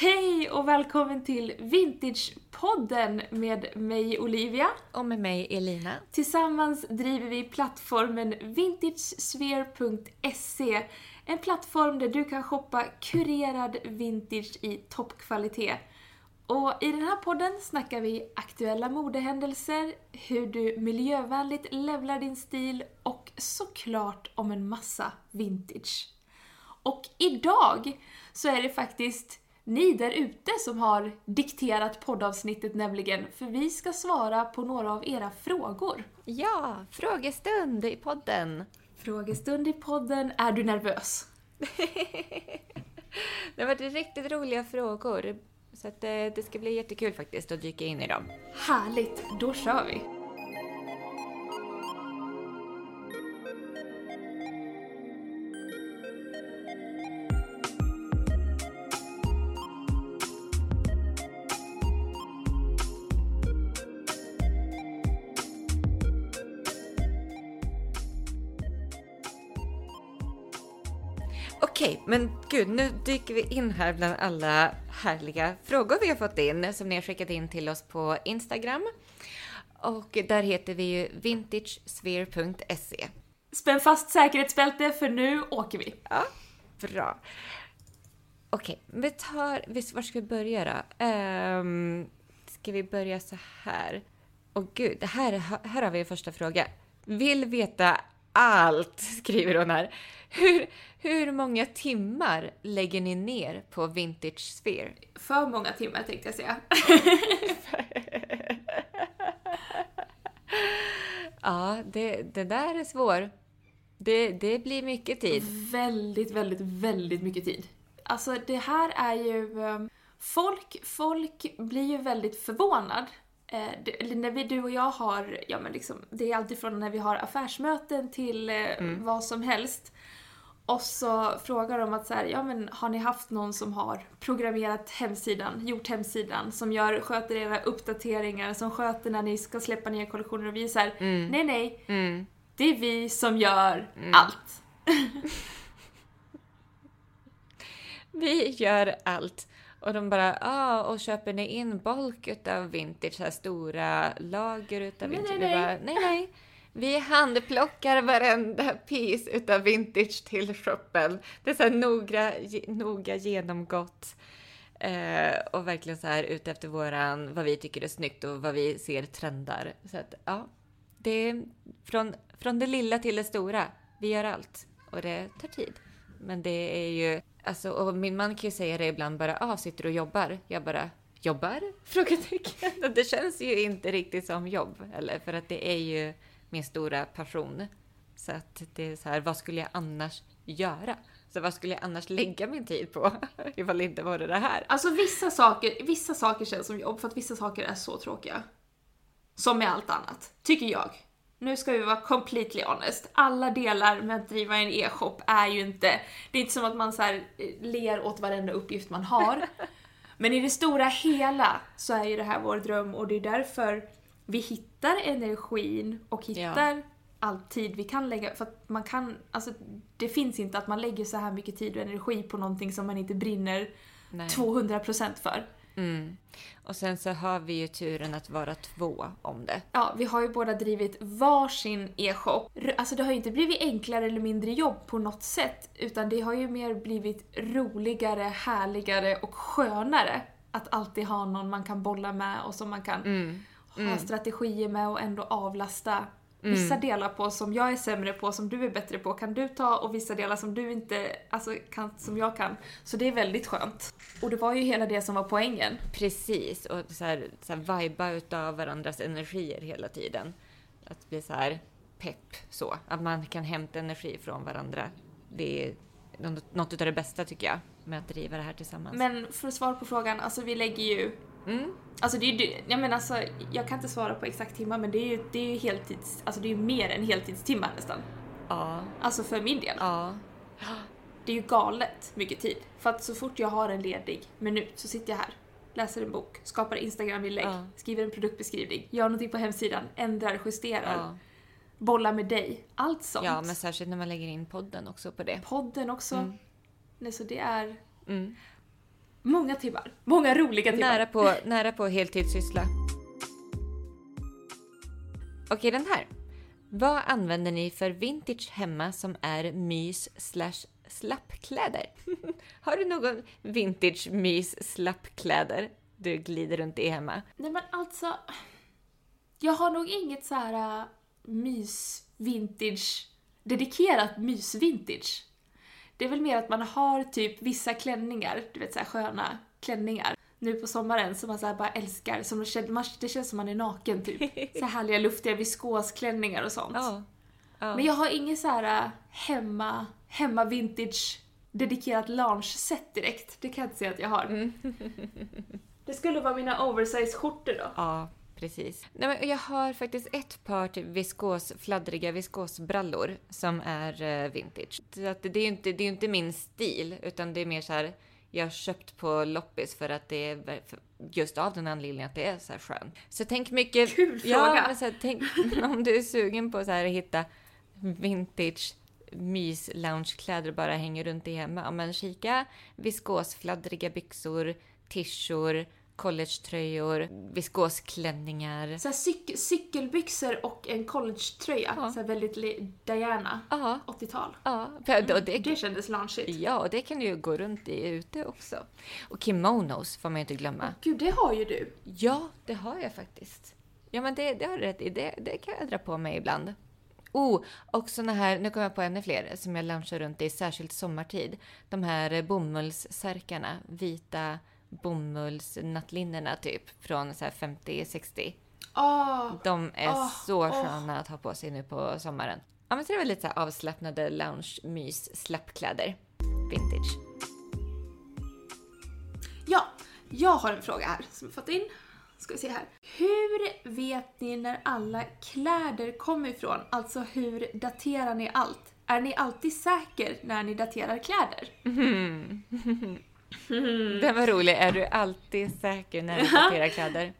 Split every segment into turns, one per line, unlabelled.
Hej och välkommen till Vintagepodden med mig Olivia.
Och med mig Elina.
Tillsammans driver vi plattformen vintagesphere.se. En plattform där du kan shoppa kurerad vintage i toppkvalitet. Och i den här podden snackar vi aktuella modehändelser, hur du miljövänligt levlar din stil och såklart om en massa vintage. Och idag så är det faktiskt ni där ute som har dikterat poddavsnittet nämligen, för vi ska svara på några av era frågor.
Ja, frågestund i podden.
Frågestund i podden. Är du nervös?
det har varit riktigt roliga frågor. Så eh, det ska bli jättekul faktiskt att dyka in i dem.
Härligt, då kör vi!
Okej, men gud, nu dyker vi in här bland alla härliga frågor vi har fått in som ni har skickat in till oss på Instagram. Och där heter vi ju vintagesphere.se.
Spänn fast säkerhetsbälte för nu åker vi.
Ja, bra. Okej, vi tar... Var ska vi börja då? Um, ska vi börja så här? Åh gud, här, här har vi en första fråga. Vill veta allt, skriver hon här. Hur, hur många timmar lägger ni ner på Vintage Sphere?
För många timmar tänkte jag säga.
ja, det, det där är svårt. Det, det blir mycket tid.
Väldigt, väldigt, väldigt mycket tid. Alltså det här är ju... Um, folk, folk blir ju väldigt förvånad Eh, när vi, du och jag har, ja men liksom, det är alltifrån när vi har affärsmöten till eh, mm. vad som helst. Och så frågar de att så här, ja men har ni haft någon som har programmerat hemsidan, gjort hemsidan, som gör, sköter era uppdateringar, som sköter när ni ska släppa nya kollektioner och vi är så här, mm. nej nej, mm. det är vi som gör mm. allt.
vi gör allt. Och de bara, ja, ah, och köper ni in bulk utav vintage, så här stora lager utav vintage? Nej, nej, nej. Bara, nej, nej. Vi handplockar varenda piece utav vintage till shoppen. Det är så här noga, noga genomgått. Eh, och verkligen så här ute efter våran, vad vi tycker är snyggt och vad vi ser trendar. Så att, ja. Det är från, från det lilla till det stora. Vi gör allt. Och det tar tid. Men det är ju Alltså, och min man kan ju säga det ibland bara, ah, sitter du och jobbar? Jag bara, jobbar? Frågetecken. Det känns ju inte riktigt som jobb, eller? För att det är ju min stora passion. Så att det är så här, vad skulle jag annars göra? Så vad skulle jag annars lägga min tid på ifall det inte vore det här?
Alltså vissa saker, vissa saker känns som jobb för att vissa saker är så tråkiga. Som med allt annat, tycker jag nu ska vi vara completely honest. Alla delar med att driva en e-shop är ju inte, det är inte som att man så här eh, ler åt varenda uppgift man har. Men i det stora hela så är ju det här vår dröm och det är därför vi hittar energin och hittar ja. all tid vi kan lägga, för att man kan, alltså det finns inte att man lägger så här mycket tid och energi på någonting som man inte brinner Nej. 200% för.
Mm. Och sen så har vi ju turen att vara två om det.
Ja, vi har ju båda drivit varsin e-shop. Alltså det har ju inte blivit enklare eller mindre jobb på något sätt, utan det har ju mer blivit roligare, härligare och skönare att alltid ha någon man kan bolla med och som man kan mm. ha mm. strategier med och ändå avlasta Vissa mm. delar på som jag är sämre på, som du är bättre på, kan du ta och vissa delar som du inte alltså, kan, som jag kan. Så det är väldigt skönt. Och det var ju hela det som var poängen.
Precis, och så här, så här viba utav varandras energier hela tiden. Att bli så här pepp så, att man kan hämta energi från varandra. Det är något av det bästa tycker jag, med att driva det här tillsammans.
Men för att svara på frågan, alltså vi lägger ju Mm. Alltså det är ju, jag menar alltså, jag kan inte svara på exakt timmar men det är ju, det är ju heltids, alltså det är ju mer än heltidstimmar nästan. Ja. Alltså för min del. Ja. Det är ju galet mycket tid. För att så fort jag har en ledig minut så sitter jag här, läser en bok, skapar Instagram-inlägg, ja. skriver en produktbeskrivning, gör någonting på hemsidan, ändrar, justerar. Ja. Bollar med dig. Allt sånt.
Ja, men särskilt när man lägger in podden också på det.
Podden också. Mm. Nej, så det är... Mm Många timmar. Många roliga timmar.
Nära på, nära på heltidssyssla. Okej, den här. Vad använder ni för vintage hemma som är mys slash slappkläder? Har du någon vintage mys slappkläder du glider runt i hemma?
Nej men alltså, jag har nog inget så här äh, mys-vintage, dedikerat mys-vintage. Det är väl mer att man har typ vissa klänningar, du vet så här sköna klänningar, nu på sommaren som man så bara älskar. Som det, känns, det känns som man är naken typ. Så här härliga luftiga viskosklänningar och sånt.
Ja. ja.
Men jag har inget så här äh, hemma, hemma vintage dedikerat lounge-set direkt. Det kan jag inte säga att jag har.
Mm.
Det skulle vara mina oversize-skjortor då.
Ja, precis. Nej, men jag har faktiskt ett par typ viskos, fladdriga viskosbrallor som är eh, vintage. Så att det är ju inte, det är inte min stil, utan det är mer så här jag har köpt på loppis för att det är just av den anledningen att det är så här skönt. Så tänk mycket...
Kul fråga!
Ja, här, tänk om du är sugen på så här, att hitta vintage mys loungekläder bara hänger runt i hemma. Ja, men kika viskosfladdriga byxor, tishor, collegetröjor, viskosklänningar.
Så cyk cykelbyxor och en collegetröja. Ja. Så väldigt Diana. 80-tal.
Ja.
Mm, det, det kändes loungeigt.
Ja, och det kan du ju gå runt i ute också. Och kimonos får man ju inte glömma. Oh,
gud, det har ju du.
Ja, det har jag faktiskt. Ja, men det, det har du rätt i. Det, det kan jag dra på mig ibland. Oh, och såna här, nu kommer jag på ännu fler som jag loungear runt i, särskilt sommartid. De här bomullssärkarna, vita bomullsnattlinnena typ från 50-60.
Oh,
de är oh, så sköna oh. att ha på sig nu på sommaren. Ja, men så det väl lite så avslappnade lounge-mys, slappkläder. Vintage.
Ja, jag har en fråga här som jag fått in. Ska vi se här. Hur vet ni när alla kläder kommer ifrån? Alltså hur daterar ni allt? Är ni alltid säker när ni daterar kläder?
Mm. Den var rolig. Är du alltid säker när du daterar kläder?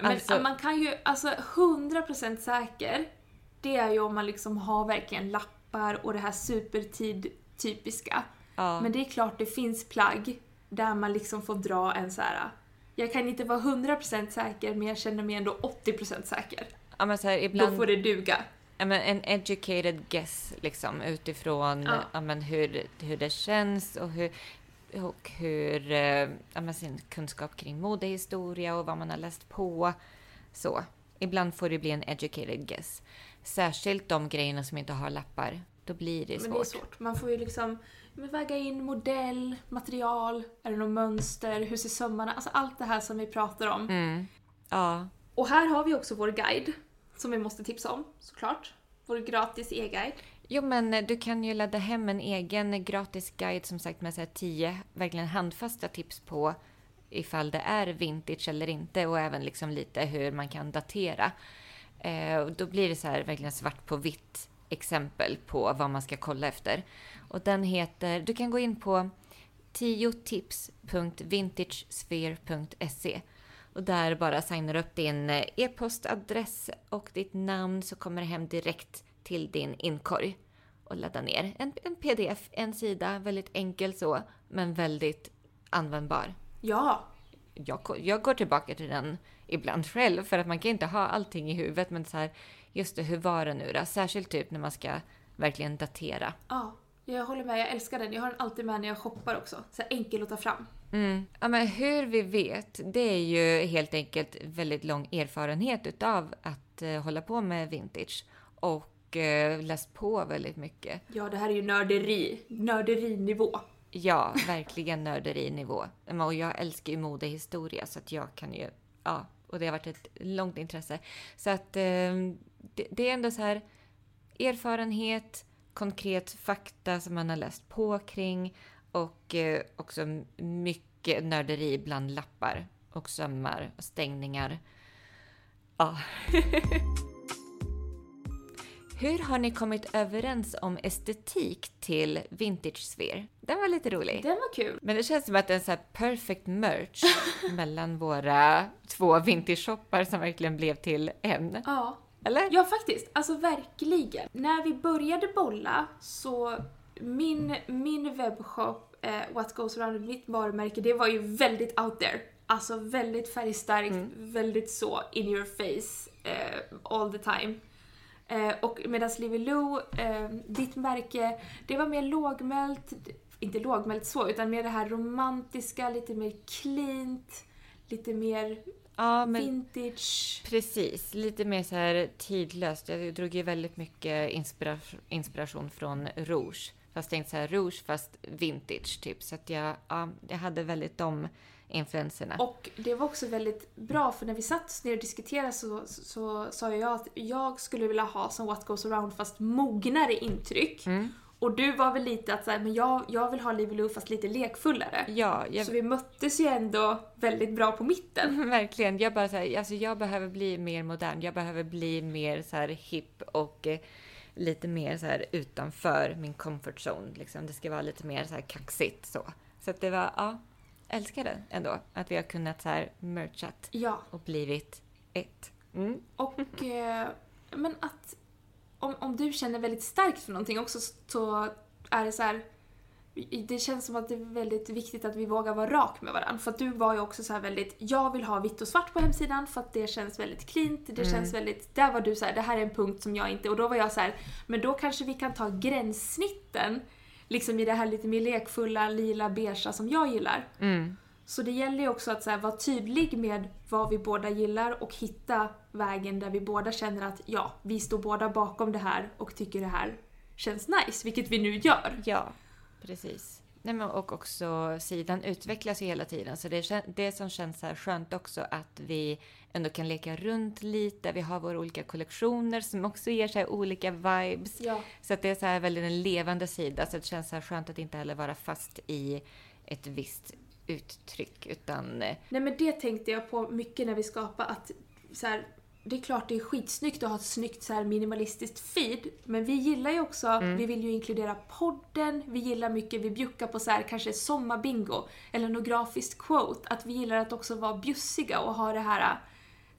Men alltså... man kan ju, alltså 100% säker, det är ju om man liksom har verkligen lappar och det här supertid typiska. Ja. Men det är klart det finns plagg där man liksom får dra en så här. jag kan inte vara 100% säker men jag känner mig ändå 80% säker.
Ja, men så här, ibland...
Då får det duga.
Ja, men en educated guess liksom utifrån ja. Ja, men hur, hur det känns och hur och hur, eh, sin kunskap kring modehistoria och vad man har läst på. Så. Ibland får det bli en educated guess. Särskilt de grejerna som inte har lappar. Då blir det svårt.
Men det är svårt. Man får ju liksom väga in modell, material, är det något mönster, hur ser sömmarna, alltså allt det här som vi pratar om.
Mm. Ja.
Och här har vi också vår guide som vi måste tipsa om såklart. Vår gratis e-guide.
Jo, men eh, du kan ju ladda hem en egen gratis guide som sagt med så här tio verkligen handfasta tips på ifall det är vintage eller inte och även liksom lite hur man kan datera. Eh, då blir det så här verkligen svart på vitt exempel på vad man ska kolla efter. Och den heter, du kan gå in på 10tips.vintagesphere.se och där bara signar upp din eh, e-postadress och ditt namn så kommer det hem direkt till din inkorg och ladda ner. En, en pdf, en sida, väldigt enkel så, men väldigt användbar.
Ja!
Jag, jag går tillbaka till den ibland själv, för att man kan inte ha allting i huvudet, men så här, just det, hur var det nu då? Särskilt typ när man ska verkligen datera.
Ja, jag håller med. Jag älskar den. Jag har den alltid med när jag shoppar också. Så enkel att ta fram.
Mm. Ja, men hur vi vet, det är ju helt enkelt väldigt lång erfarenhet utav att uh, hålla på med vintage. Och eh, läst på väldigt mycket.
Ja, det här är ju nörderi. Nörderinivå.
Ja, verkligen nörderinivå. Och jag älskar ju modehistoria så att jag kan ju, ja, och det har varit ett långt intresse. Så att eh, det, det, är ändå så här erfarenhet, konkret fakta som man har läst på kring och eh, också mycket nörderi bland lappar och sömmar och stängningar. Ja. Hur har ni kommit överens om estetik till Vintage Sphere? Den var lite rolig.
Den var kul.
Men det känns som att det är en så här perfect merch mellan våra två vintage-shoppar som verkligen blev till en.
Ja.
Eller?
Ja, faktiskt. Alltså verkligen. När vi började bolla så min, min webbshop eh, What Goes Around, mitt varumärke, det var ju väldigt out there. Alltså väldigt färgstarkt,
Mm.
väldigt så in your face eh, all the time. Eh, och medan Livy Lou, eh, ditt märke, det var mer lågmält, inte lågmält så, utan mer det här romantiska, lite mer cleant, lite mer
Ja,
vintage.
precis. Lite mer så här tidlöst. Jag drog ju väldigt mycket inspira- inspiration från Rouge. Fast tänkte så här Rouge fast vintage typ. Så att jag, ja, jag hade väldigt de influenserna.
Och det var också väldigt bra för när vi satt oss ner och diskuterade så, så, så sa jag att jag skulle vilja ha som What Goes Around fast mognare intryck.
Mm.
Och du var väl lite att så här, men jag, jag vill ha Livy Lou fast lite lekfullare.
Ja, jag,
Så vi möttes ju ändå väldigt bra på mitten.
verkligen. Jag bara så här, alltså jag behöver bli mer modern. Jag behöver bli mer så här hip och eh, lite mer så här utanför min comfort zone. Liksom. Det ska vara lite mer så här kaxigt så. Så att det var, ja, älskade ändå att vi har kunnat så här merchat
Ja,
och blivit ett. Mm.
och eh, men att om, om du känner väldigt starkt för någonting också så är det så här. Det känns som att det är väldigt viktigt att vi vågar vara rak med varandra. För att du var ju också så här väldigt, jag vill ha vitt och svart på hemsidan för att det känns väldigt cleant, det känns väldigt, där var du så här, det här är en punkt som jag inte, och då var jag så här, men då kanske vi kan ta gränssnitten, liksom i det här lite mer lekfulla, lila, beigea som jag gillar.
Mm.
Så det gäller ju också att så här, vara tydlig med vad vi båda gillar och hitta vägen där vi båda känner att ja, vi står båda bakom det här och tycker det här känns nice, vilket vi nu gör.
Ja, precis. Nej, men och också sidan utvecklas ju hela tiden. Så det är det som känns här skönt också att vi ändå kan leka runt lite. Vi har våra olika kollektioner som också ger så olika vibes.
Ja.
Så att det är så här väldigt en levande sida. Så det känns så här skönt att inte heller vara fast i ett visst uttryck. Utan eh,
Nej men det tänkte jag på mycket när vi skapade att så här, det är klart det är skitsnyggt att ha ett snyggt så här minimalistiskt feed, men vi gillar ju också, vi vill ju inkludera podden, vi gillar mycket, vi bjuckar på så här kanske sommarbingo eller något grafiskt quote, att vi gillar att också vara bjussiga och ha det här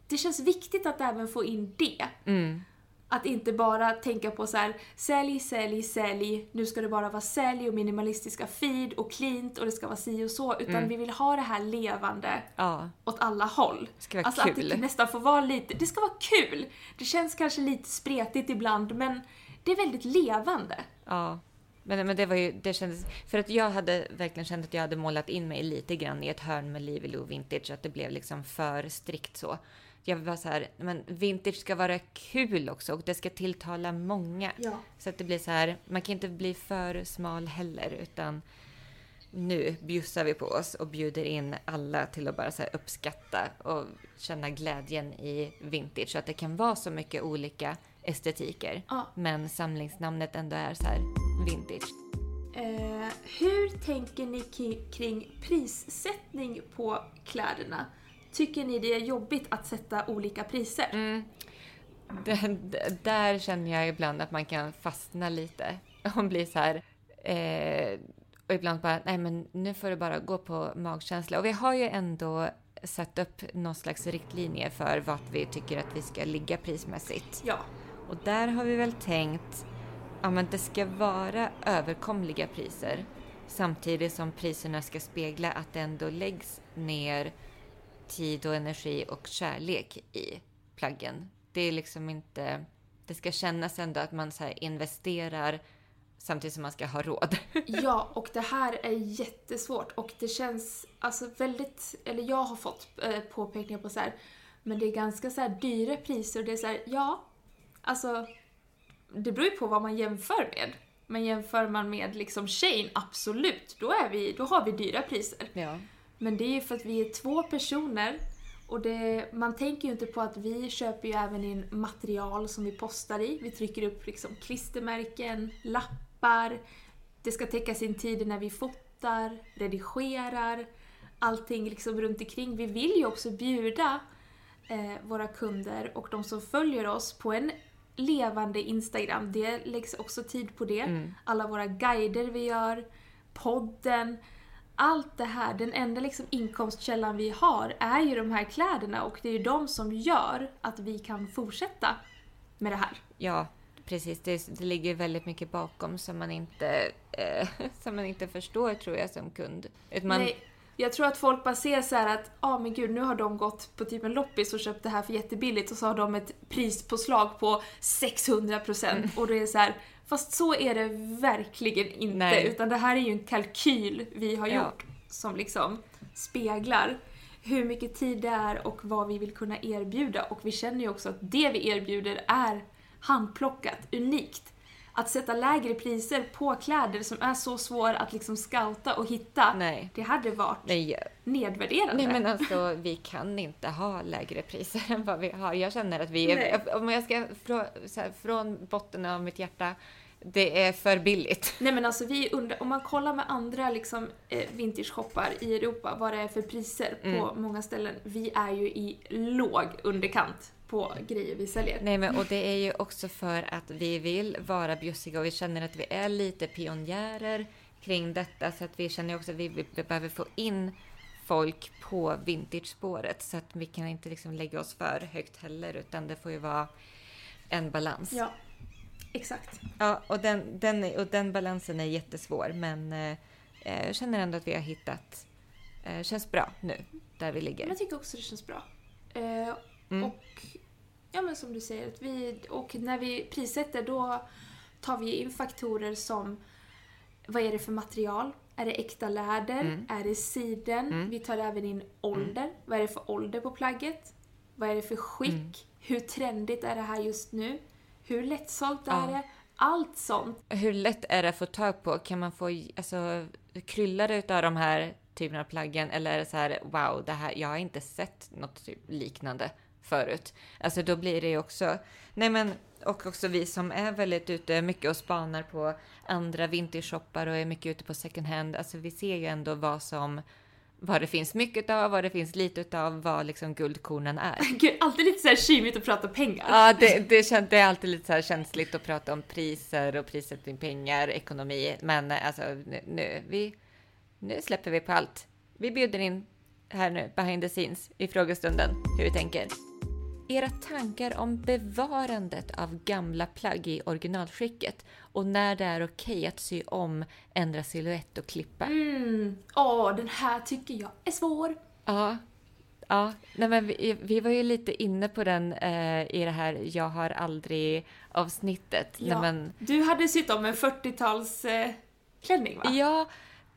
det känns viktigt att även få in det.
mm,
Att inte bara tänka på så här: sälj, sälj, sälj, nu ska det bara vara sälj och minimalistiska feed och cleant och det ska vara si och så, utan vi vill ha det här levande
ja,
åt alla håll.
det ska vara
Alltså att
kul.
det nästan får vara lite, det ska vara kul! Det känns kanske lite spretigt ibland men det är väldigt levande.
Ja. Men, men det var ju, det kändes, för att jag hade verkligen känt att jag hade målat in mig lite grann i ett hörn med Livy Lou Vintage, att det blev liksom för strikt så. Jag var så här, men vintage ska vara kul också och det ska tilltala många.
Ja.
Så att det blir så här, man kan inte bli för smal heller utan nu bjussar vi på oss och bjuder in alla till att bara så uppskatta och känna glädjen i vintage. Så att det kan vara så mycket olika estetiker.
Ja.
Men samlingsnamnet ändå är så här vintage.
Eh, hur tänker ni kring prissättning på kläderna? Tycker ni det är jobbigt att sätta olika priser?
Mm. D- d- där känner jag ibland att man kan fastna lite. Och bli så här... Eh, och ibland bara, nej men nu får det bara gå på magkänsla. Och vi har ju ändå satt upp någon slags riktlinje för vart vi tycker att vi ska ligga prismässigt.
Ja.
Och där har vi väl tänkt, ja men det ska vara överkomliga priser. Samtidigt som priserna ska spegla att det ändå läggs ner tid och energi och kärlek i plaggen. Det är liksom inte... Det ska kännas ändå att man så investerar samtidigt som man ska ha råd.
Ja, och det här är jättesvårt och det känns alltså väldigt, eller jag har fått eh, påpekningar på så här, men det är ganska så dyra priser och det är så här, ja, alltså det beror ju på vad man jämför med. Men jämför man med liksom Shane, absolut, då, är vi, då har vi dyra priser.
Ja.
Men det är ju för att vi är två personer och det, man tänker ju inte på att vi köper ju även in material som vi postar i. Vi trycker upp liksom klistermärken, lappar, det ska täcka sin tid när vi fotar, redigerar, allting liksom runt omkring. Vi vill ju också bjuda eh, våra kunder och de som följer oss på en levande Instagram. Det läggs också tid på det.
Mm.
Alla våra guider vi gör, podden, allt det här, den enda liksom inkomstkällan vi har är ju de här kläderna och det är ju de som gör att vi kan fortsätta med det här.
Ja, precis. Det, det ligger väldigt mycket bakom som man inte, eh, som man inte förstår tror jag som kund. Man,
Nej, jag tror att folk bara ser så här att, ja ah, men gud nu har de gått på typ en loppis och köpt det här för jättebilligt och så har de ett prispåslag på 600% mm. och det är så här, fast så är det verkligen inte. Nej. Utan det här är ju en kalkyl vi har ja. gjort som liksom speglar hur mycket tid det är och vad vi vill kunna erbjuda. Och vi känner ju också att det vi erbjuder är handplockat, unikt. Att sätta lägre priser på kläder som är så svåra att liksom scouta och hitta,
Nej.
det hade varit Nej. nedvärderande.
Nej men alltså, vi kan inte ha lägre priser än vad vi har. Jag känner att vi, är, om jag ska från, här, från botten av mitt hjärta, det är för billigt.
Nej men alltså vi undrar, om man kollar med andra liksom eh, vintage-shoppar i Europa, vad det är för priser mm. på många ställen. Vi är ju i låg underkant på grejer vi säljer.
Nej men och det är ju också för att vi vill vara bjussiga och vi känner att vi är lite pionjärer kring detta så att vi känner också att vi, vi behöver få in folk på vintage-spåret så att vi kan inte liksom lägga oss för högt heller utan det får ju vara en balans.
Ja, exakt.
Ja, och den, den, och den balansen är jättesvår men eh, jag känner ändå att vi har hittat, eh, känns bra nu där vi ligger.
Jag tycker också det känns bra. Eh, Mm. Och ja men som du säger, att vi, och när vi prissätter då tar vi in faktorer som vad är det för material? Är det äkta läder? Mm. Är det siden? Mm. Vi tar även in ålder. Mm. Vad är det för ålder på plagget? Vad är det för skick? Mm. Hur trendigt är det här just nu? Hur lättsålt ja. är det? Allt sånt.
Hur lätt är det att få tag på? Kan man få, alltså, kryllar utav de här typerna av plaggen? Eller är det så här, wow, det här, jag har inte sett något typ liknande förut. Alltså då blir det ju också, nej men och också vi som är väldigt ute mycket och spanar på andra vintage-shoppar och är mycket ute på second hand. Alltså vi ser ju ändå vad som vad det finns mycket av, vad det finns lite av, vad liksom guldkornen är.
Gud, alltid lite så här kymigt att prata pengar.
Ja, det, det, det är alltid lite så här känsligt att prata om priser och prissättning, pengar, ekonomi. Men alltså nu, vi, nu släpper vi på allt. Vi bjuder in här nu, behind the scenes, i frågestunden, hur vi tänker era tankar om bevarandet av gamla plagg i originalskicket och när det är okej att sy om, ändra silhuett och klippa.
Mm. Åh, den här tycker jag är svår.
Ja. Ja, nej men vi, vi var ju lite inne på den eh, i det här Jag har aldrig avsnittet.
Ja.
Men...
Du hade sytt om en 40-talsklänning eh, va?
Ja,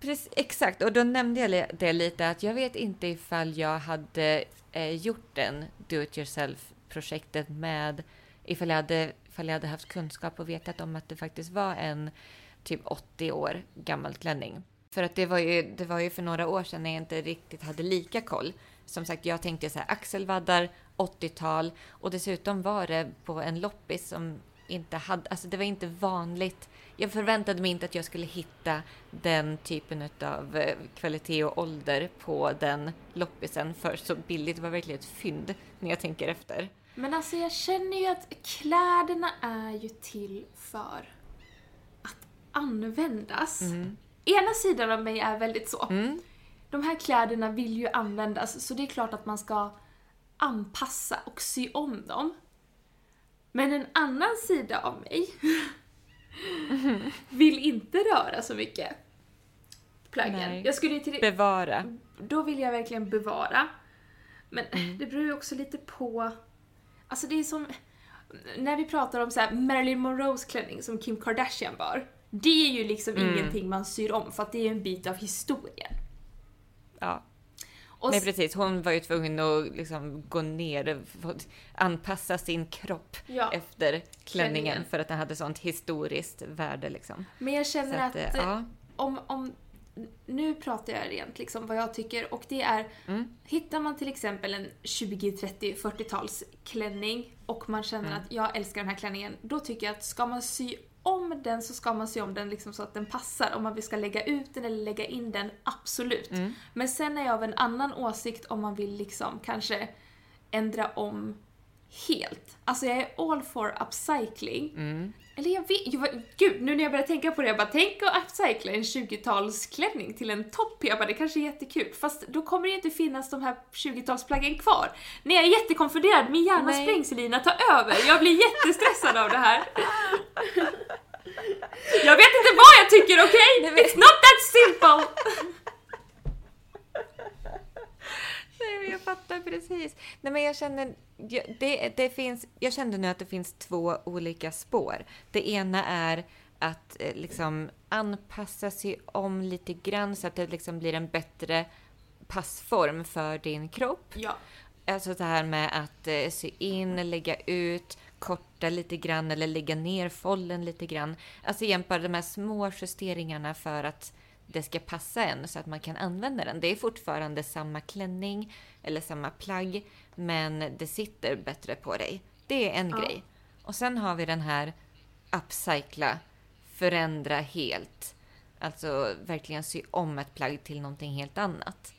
precis, exakt. Och då nämnde jag det lite att jag vet inte ifall jag hade eh, gjort den do it yourself-projektet med ifall jag, hade, ifall jag hade haft kunskap och vetat om att det faktiskt var en typ 80 år gammal klänning. För att det var ju, det var ju för några år sedan när jag inte riktigt hade lika koll. Som sagt, jag tänkte så här axelvaddar, 80-tal och dessutom var det på en loppis som inte hade, alltså det var inte vanligt. Jag förväntade mig inte att jag skulle hitta den typen av eh, kvalitet och ålder på den loppisen för så billigt. Det var verkligen ett fynd när jag tänker efter.
Men alltså jag känner ju att kläderna är ju till för att användas. Mm. Ena sidan av mig är väldigt så. Mm. De här kläderna vill ju användas, så det är klart att man ska anpassa och sy om dem. Men en annan sida av mig vill inte röra så mycket plaggen.
Jag skulle till Bevara.
Då vill jag verkligen bevara. Men mm. det beror ju också lite på... Alltså det är som... När vi pratar om så här Marilyn Monroes klänning som Kim Kardashian bar. Det är ju liksom mm. ingenting man syr om för att det är en bit av historien.
Ja. Och Nej precis, hon var ju tvungen att liksom gå ner och anpassa sin kropp ja. efter klänningen, klänningen, för att den hade sånt historiskt värde. Liksom.
Men jag känner att, att eh, ja. om, om nu pratar jag rent liksom vad jag tycker och det är, mm. hittar man till exempel en 20, 30, 40-tals klänning och man känner mm. att jag älskar den här klänningen, då tycker jag att ska man sy om den så ska man se om den liksom så att den passar. Om man ska lägga ut den eller lägga in den, absolut. Mm. Men sen är jag av en annan åsikt om man vill liksom kanske ändra om helt. Alltså jag är all for upcycling.
Mm.
Eller jag vet, jag, gud nu när jag börjar tänka på det, jag bara tänk att upcycla en 20-talsklänning till en topp. Jag bara det kanske är jättekul, fast då kommer det inte finnas de här 20-talsplaggen kvar. Nej jag är jättekonfunderad, min hjärna
Nej.
sprängs Elina, ta över. Jag blir jättestressad av det här. Jag vet inte vad jag tycker, okej?
Men-
It's not that simple!
Nej, jag fattar precis. Nej, men jag känner... Det, det finns, jag kände nu att det finns två olika spår. Det ena är att eh, liksom anpassa sig om lite grann så att det liksom blir en bättre passform för din kropp.
Ja.
Alltså det här med att eh, sy in, lägga ut, korta lite grann eller lägga ner follen lite grann. Alltså igen bara de här små justeringarna för att det ska passa en så att man kan använda den. Det är fortfarande samma klänning eller samma plagg men det sitter bättre på dig. Det är en
Ja.
grej. Och sen har vi den här upcycla, förändra helt. Alltså verkligen sy om ett plagg till någonting helt annat.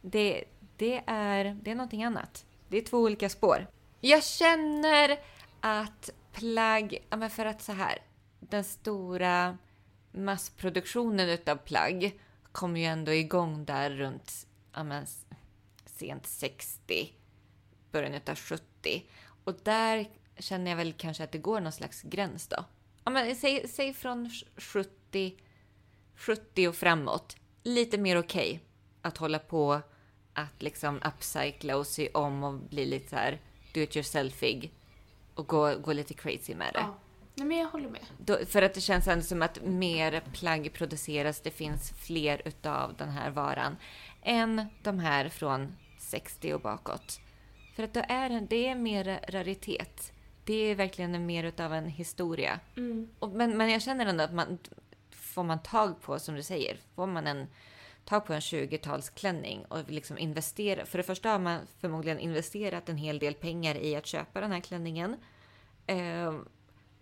Det, det, är, det är någonting annat. Det är två olika spår. Jag känner att plagg, ja men för att så här, den stora massproduktionen av plagg kom ju ändå igång där runt ja men, sent 60, början utav 70. Och där känner jag väl kanske att det går någon slags gräns då. Ja men säg, säg från 70, 70 och framåt. Lite mer okej att hålla på att liksom upcycla och sy om och bli lite så här do it yourselfig och gå, gå lite crazy med det.
ja. Nej men jag håller med.
Då, för att det känns ändå som att mer plagg produceras, det finns fler utav den här varan än de här från 60 och bakåt. För att då är det, det är mer raritet. Det är verkligen mer utav en historia.
Mm.
Och, men, men jag känner ändå att man får man tag på, som du säger, får man en tag på en 20-talsklänning och liksom investera. För det första har man förmodligen investerat en hel del pengar i att köpa den här klänningen. Ehm,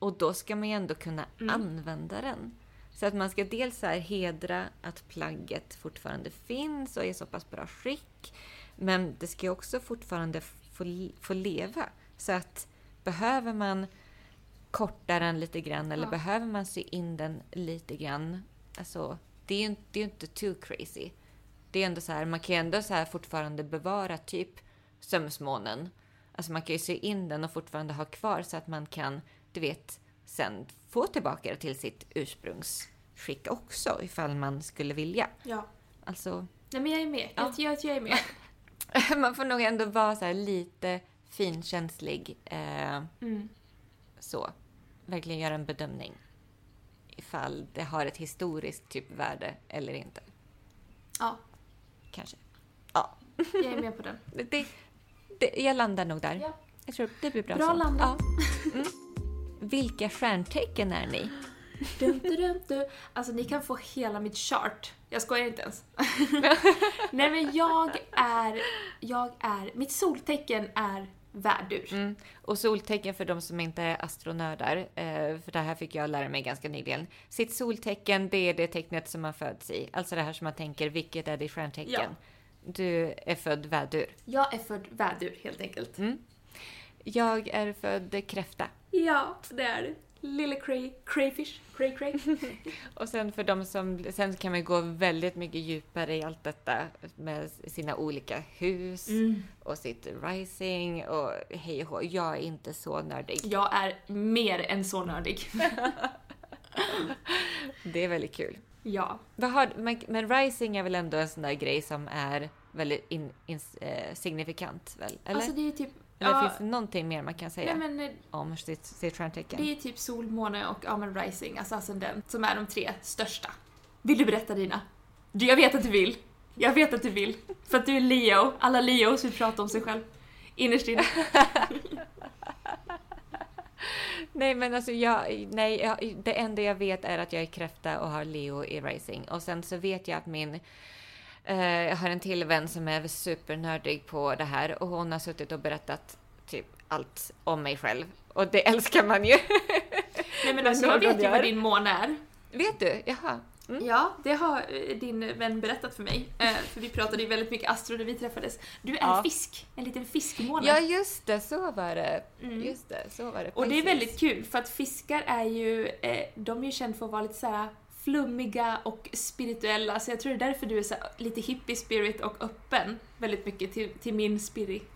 och då ska man ju ändå kunna använda den. Så att man ska dels så här hedra att plagget fortfarande finns och är så pass bra skick. Men det ska ju också fortfarande få, få leva. Så att behöver man korta den lite grann eller
Ja.
behöver man sy in den lite grann. Alltså, det är ju inte, det är inte too crazy. Det är ändå så här, man kan ju ändå så här fortfarande bevara typ sömsmånen. Alltså man kan ju sy in den och fortfarande ha kvar så att man kan, du vet, sen få tillbaka det till sitt ursprungsskick också ifall man skulle vilja.
Ja.
Alltså,
Nej men jag är med.
Ja.
Jag, jag, jag är med.
man får nog ändå vara så lite finkänslig. Eh,
Mm.
så. Verkligen göra en bedömning. Ifall det har ett historiskt typ värde eller inte.
Ja,
Kanske. Ja,
jag är med på den.
det, det, jag landar nog där.
Ja.
Jag tror det blir bra,
Bra
så.
landat.
Ja. Mm. Vilka stjärntecken är ni?
Dum, dum, dum. Alltså ni kan få hela mitt chart. Jag skojar inte ens. Nej men jag är, jag är, mitt soltecken är värdur.
Mm. Och soltecken för de som inte är astronördar, eh, för det här fick jag lära mig ganska nyligen. Sitt soltecken, det är det tecknet som man föds i. Alltså det här som man tänker, vilket är ditt stjärntecken?
Ja.
Du är född vädur.
Jag är född värdur helt enkelt.
Mm. Jag är född kräfta.
Ja, det är det. Lille cray, crayfish, cray cray.
Och sen för de som, sen kan man gå väldigt mycket djupare i allt detta med sina olika hus
Mm.
och sitt rising och hej och hå. Jag är inte så nördig.
Jag är mer än så nördig.
Det är väldigt kul.
Ja.
Har, men, men rising är väl ändå en sån där grej som är väldigt in, in, eh, signifikant väl? Eller?
Alltså det är typ...
Eller
ja,
finns det någonting mer man kan säga
nej men eh,
om sitt, sitt stjärntecken?
det är typ sol, måne och ja, men rising, alltså ascendent, som är de tre största. Vill du berätta dina? Du, jag vet att du vill. Jag vet att du vill. För att du är Leo. Alla Leos vill prata om sig själv. Innerst inne.
Nej men alltså jag, nej, jag, det enda jag vet är att jag är kräfta och har Leo i Rising. Och sen så vet jag att min, jag har en till vän som är supernördig på det här och hon har suttit och berättat typ allt om mig själv. Och det älskar man ju.
Nej men alltså jag vet ju vad din måne är.
vet du? Jaha. Mm.
Ja, det har eh, din vän berättat för mig. Eh, för vi pratade ju väldigt mycket astro när vi träffades. Du är
Ja.
en fisk, en liten fiskmåne.
Ja, just det, så var det.
Mm.
Just det, så var det.
Och det är
precis.
väldigt kul för att fiskar är ju, eh, de är ju kända för att vara lite så här flummiga och spirituella så jag tror det är därför du är så lite hippie spirit och öppen väldigt mycket till, till min spirit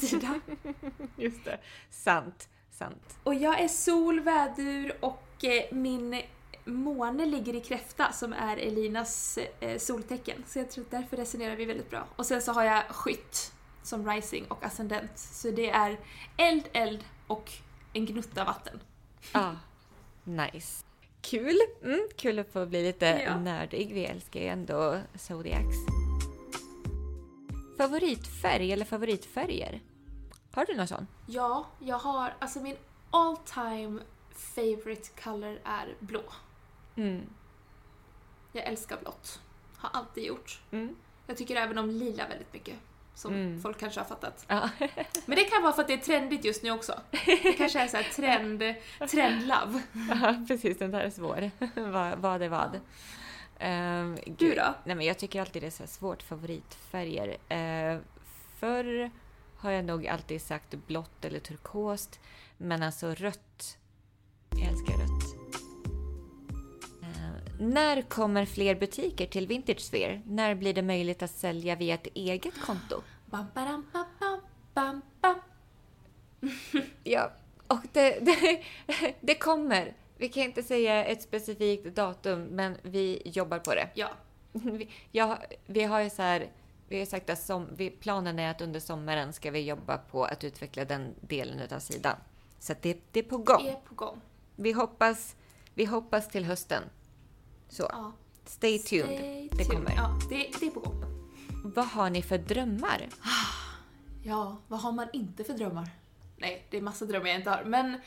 sida.
Just det. Sant, sant.
och jag är sol, vädur och eh, min måne ligger i kräfta som är Elinas eh, soltecken. Så jag tror att därför resonerar vi väldigt bra. Och sen så har jag skytt som rising och ascendent. Så det är eld, eld och en gnutta vatten.
Ja, nice. Kul! Mm, kul att få bli lite
Ja.
nördig. Vi älskar ju ändå Zodiacs. Favoritfärg eller favoritfärger? Har du någon sån?
Ja, jag har, alltså min all time favorite color är blå.
Mm.
Jag älskar blått. Har alltid gjort.
Mm.
Jag tycker även om lila väldigt mycket. Som
Mm.
folk kanske har fattat.
Ja.
Men det kan vara för att det är trendigt just nu också. Det kanske är så här trend, trendlove.
ja, precis. Den där är svår. vad, vad är vad? Ehm,
Du då?
Nej, men jag tycker alltid det är så svårt favoritfärger. Uh, förr har jag nog alltid sagt blått eller turkost. Men alltså rött. Jag älskar när kommer fler butiker till Vintage Sphere? När blir det möjligt att sälja via ett eget konto?
Bam, badam, bam, bam.
Ja, och det, det, det kommer. Vi kan inte säga ett specifikt datum, men vi jobbar på det.
Ja,
Vi, ja, vi har ju så här, vi har sagt att som, vi, planen är att under sommaren ska vi jobba på att utveckla den delen av sidan. Så det, det är på gång.
är på gång.
Vi hoppas, vi hoppas till hösten. Så,
Ja.
stay tuned.
Stay
Det kommer.
Ja, det, det är på gång.
Vad har ni för drömmar?
Ja, vad har man inte för drömmar? Nej, det är massa drömmar jag inte har. Men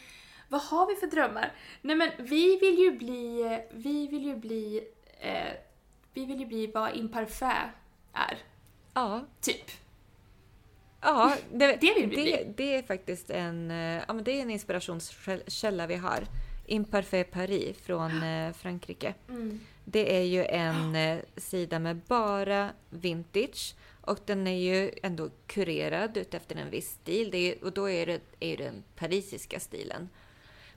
vad har vi för drömmar? Nej men vi vill ju bli, vi vill ju bli, eh, vi vill ju bli vad Imparfait är.
Ja,
Typ.
Ja, det,
Det
det, det är faktiskt en, eh, ja, men det är en inspirationskälla vi har. Imparfait Paris från eh, Frankrike.
Mm.
Det är ju en eh, sida med bara vintage och den är ju ändå kurerad utefter en viss stil. Det ju- och då är det, är ju den parisiska stilen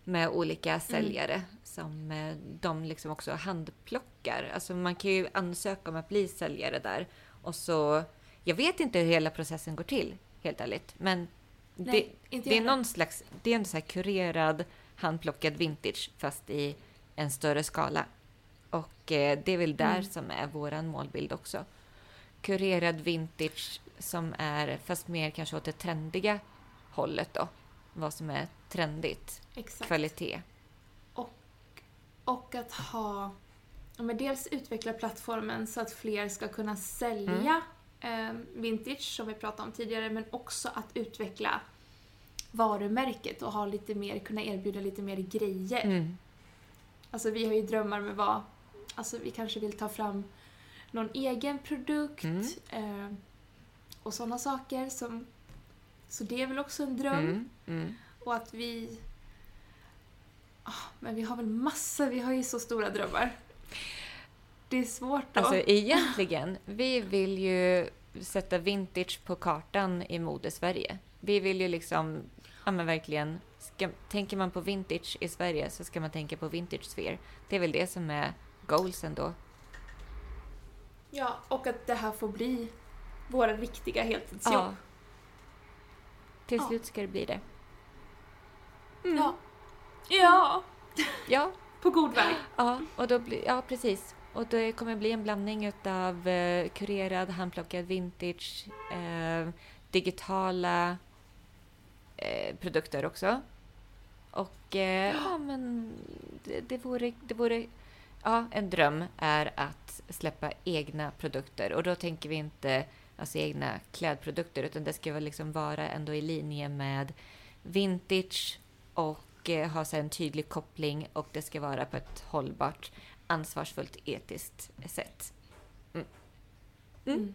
med olika säljare som eh, de liksom också handplockar. Alltså man kan ju ansöka om att bli säljare där och så jag vet inte hur hela processen går till, helt ärligt. Men
Nej,
det, det är någon slags, det är en så här kurerad, handplockad vintage fast i en större skala. Och eh, det är väl där
Mm.
som är våran målbild också. Kurerad vintage som är, fast mer kanske åt det trendiga hållet då. Vad som är trendigt.
Exakt.
Kvalitet.
Och att ha, men dels utveckla plattformen så att fler ska kunna sälja eh, vintage som vi pratade om tidigare, men också att utveckla varumärket och ha lite mer, kunna erbjuda lite mer grejer.
Mm.
Alltså vi har ju drömmar med vad, alltså vi kanske vill ta fram någon egen produkt
Mm.
eh, och sådana saker som, så det är väl också en dröm.
Mm. Mm.
Och att vi... Ah, men vi har väl massa, vi har ju så stora drömmar. Det är svårt då.
Alltså egentligen, vi vill ju sätta vintage på kartan i mode-Sverige. Vi vill ju liksom, ja men verkligen, ska, tänker man på vintage i Sverige så ska man tänka på vintage sphere. Det är väl det som är goalsen då.
Ja, och att det här får bli våra riktiga heltidsjobb.
Ja. Till
Ja.
slut ska det bli det.
Ja. ja.
Ja,
På god väg.
ja, och då blir, ja precis. Och det kommer bli en blandning av eh, kurerad, handplockad vintage, eh, digitala eh, produkter också. Och eh, ja, men det, det, vore, det vore... Ja, en dröm är att släppa egna produkter. Och då tänker vi inte alltså egna klädprodukter, utan det ska liksom vara ändå i linje med vintage och eh, ha så en tydlig koppling och det ska vara på ett hållbart, ansvarsfullt, etiskt sätt.
Mm.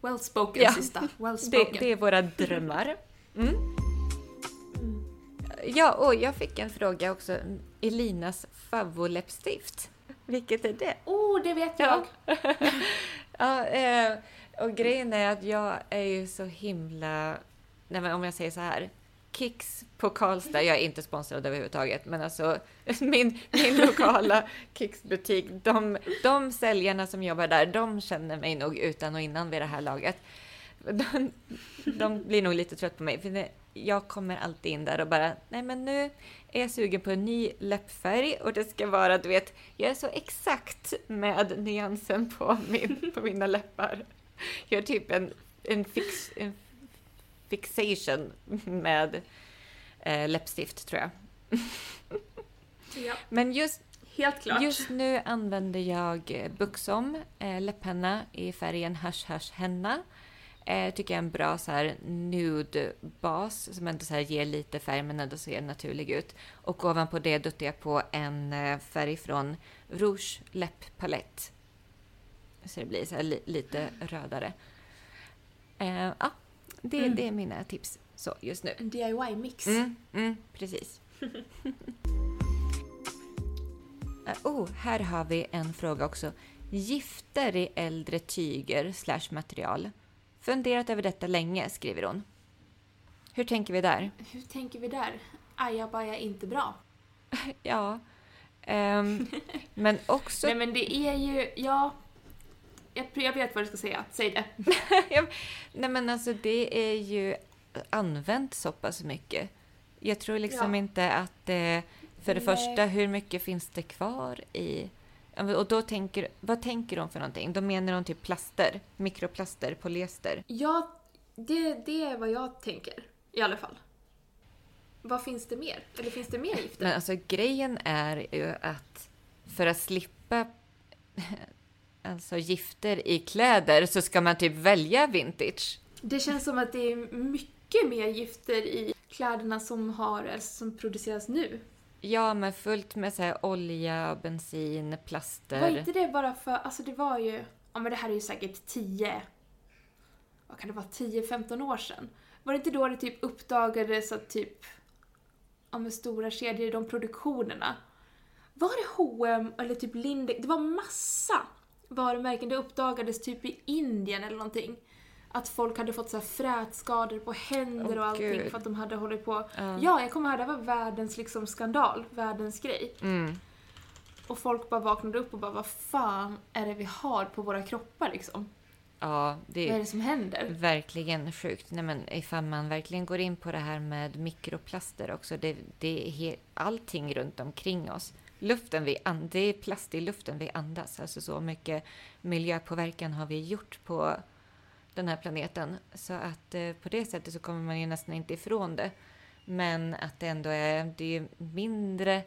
Well spoken
Ja.
sista. Well
Det,
spoken.
det är våra drömmar. Mm. Ja, och jag fick en fråga också. Elinas favoläppstift. Vilket är det?
Oh, det vet jag!
ja, eh, och grejen är att jag är ju så himla... Nej, men om jag säger så här. Kicks på Karlstad, jag är inte sponsrad överhuvudtaget, men alltså min, min lokala Kicks-butik, de, de säljarna som jobbar där, de känner mig nog utan och innan vid det här laget. De, de blir nog lite trött på mig, för jag kommer alltid in där och bara, nej men nu är jag sugen på en ny läppfärg och det ska vara, du vet, jag är så exakt med nyansen på, min, på mina läppar. Jag har typ en, en, fix, en fixation med eh, läppstift, tror jag.
Ja.
Men just,
Helt klart.
just nu använder jag Buxom eh, läpphenna i färgen Hush Hush Henna. Eh, tycker jag är en bra så här nude-bas som ändå så här ger lite färg men ändå ser naturlig ut. Och ovanpå det duttar jag på en eh, färg från Rouge läpppalett. Så det blir så li lite rödare. Eh, ja, det,
Mm.
det är mina tips så just nu.
En DIY-mix.
Mm, mm, precis. Eh, oh, här har vi en fråga också. Gifter i äldre tyger slash material. Funderat över detta länge, skriver hon. Hur tänker vi där?
Hur tänker vi där? Ajabaja inte bra.
Ja, ehm, men också...
Nej men det är ju, ja... Jag, jag vet vad du ska säga, säg det.
Nej men alltså det är ju använt så pass mycket. Jag tror liksom
Ja.
inte att. För det
Nej.
första, hur mycket finns det kvar i... Och då tänker... Vad tänker de för någonting? Då menar de typ plaster, mikroplaster, polyester.
Ja, det, det är vad jag tänker. I alla fall. Vad finns det mer? Eller finns det mer gifter?
Men alltså grejen är ju att för att slippa alltså gifter i kläder så ska man typ välja vintage.
Det känns som att det är mycket mer gifter i kläderna som, har, eller som produceras nu.
Ja, men fullt med så här olja, bensin, plaster.
Var inte det bara för, alltså det var ju, ja men det här är ju säkert 10, vad kan det vara, 10-15 år sedan. Var det inte då det typ uppdagades att typ, ja men stora kedjor i de produktionerna, var det H&M eller typ Lindex, det var massa varumärken, det uppdagades typ i Indien eller någonting. Att folk hade fått så frätskador på händer
Åh,
och allting
Gud.
för att de hade hållit på.
Ja.
Ja, jag kommer ihåg, det var världens liksom skandal, världens grej.
Mm.
Och folk bara vaknade upp och bara vad fan är det vi har på våra kroppar liksom?
Ja, det
Vad är det som händer?
verkligen sjukt. Nej, men ifall man verkligen går in på det här med mikroplaster också. Det, det är he- allting runt omkring oss. Luften vi an- det är plast i luften vi andas. Alltså så mycket miljöpåverkan har vi gjort på den här planeten. Så att eh, på det sättet så kommer man ju nästan inte ifrån det. Men att det ändå är, det är mindre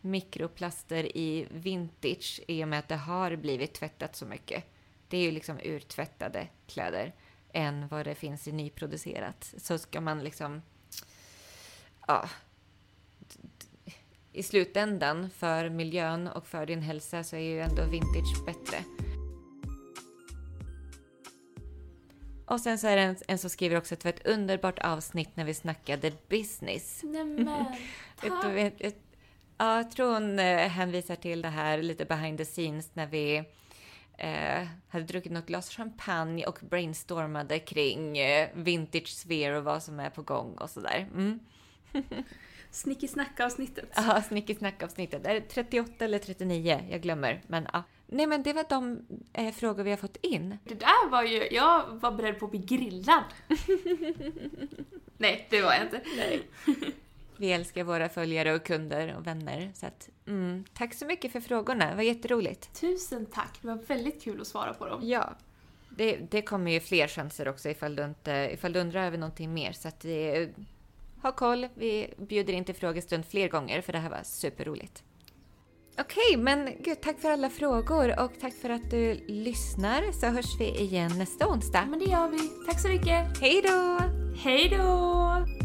mikroplaster i vintage i och med att det har blivit tvättat så mycket. Det är ju liksom urtvättade kläder än vad det finns i nyproducerat. Så ska man liksom... Ja. I slutändan, för miljön och för din hälsa, så är ju ändå vintage bättre. Och sen så är det en, en som skriver också att det var ett underbart avsnitt när vi snackade business.
Nämen, tack!
ett, ett, ja, jag tror hon eh, hänvisar till det här lite behind the scenes när vi eh, hade druckit något glas champagne och brainstormade kring eh, vintage sphere och vad som är på gång och sådär. Mm.
Snickesnack-avsnittet.
Ja, snickesnack-avsnittet. Är det 38 eller 39? Jag glömmer. Men ja. Nej, men det var de eh, frågor vi har fått in.
Det där var ju, jag var beredd på att bli grillad. Nej, det var jag inte.
Nej. Vi älskar våra följare och kunder och vänner. Så att, mm, tack så mycket för frågorna. Det var jätteroligt.
Tusen tack, det var väldigt kul att svara på dem.
Ja. Det, det kommer ju fler chanser också ifall du, inte, ifall du undrar över någonting mer. Så att det, ha koll. Vi bjuder in till frågestund fler gånger för det här var superroligt. Okej, men gud, tack för alla frågor och tack för att du lyssnar så hörs vi igen nästa onsdag.
Men det gör vi. Tack så mycket.
Hej då!
Hej då!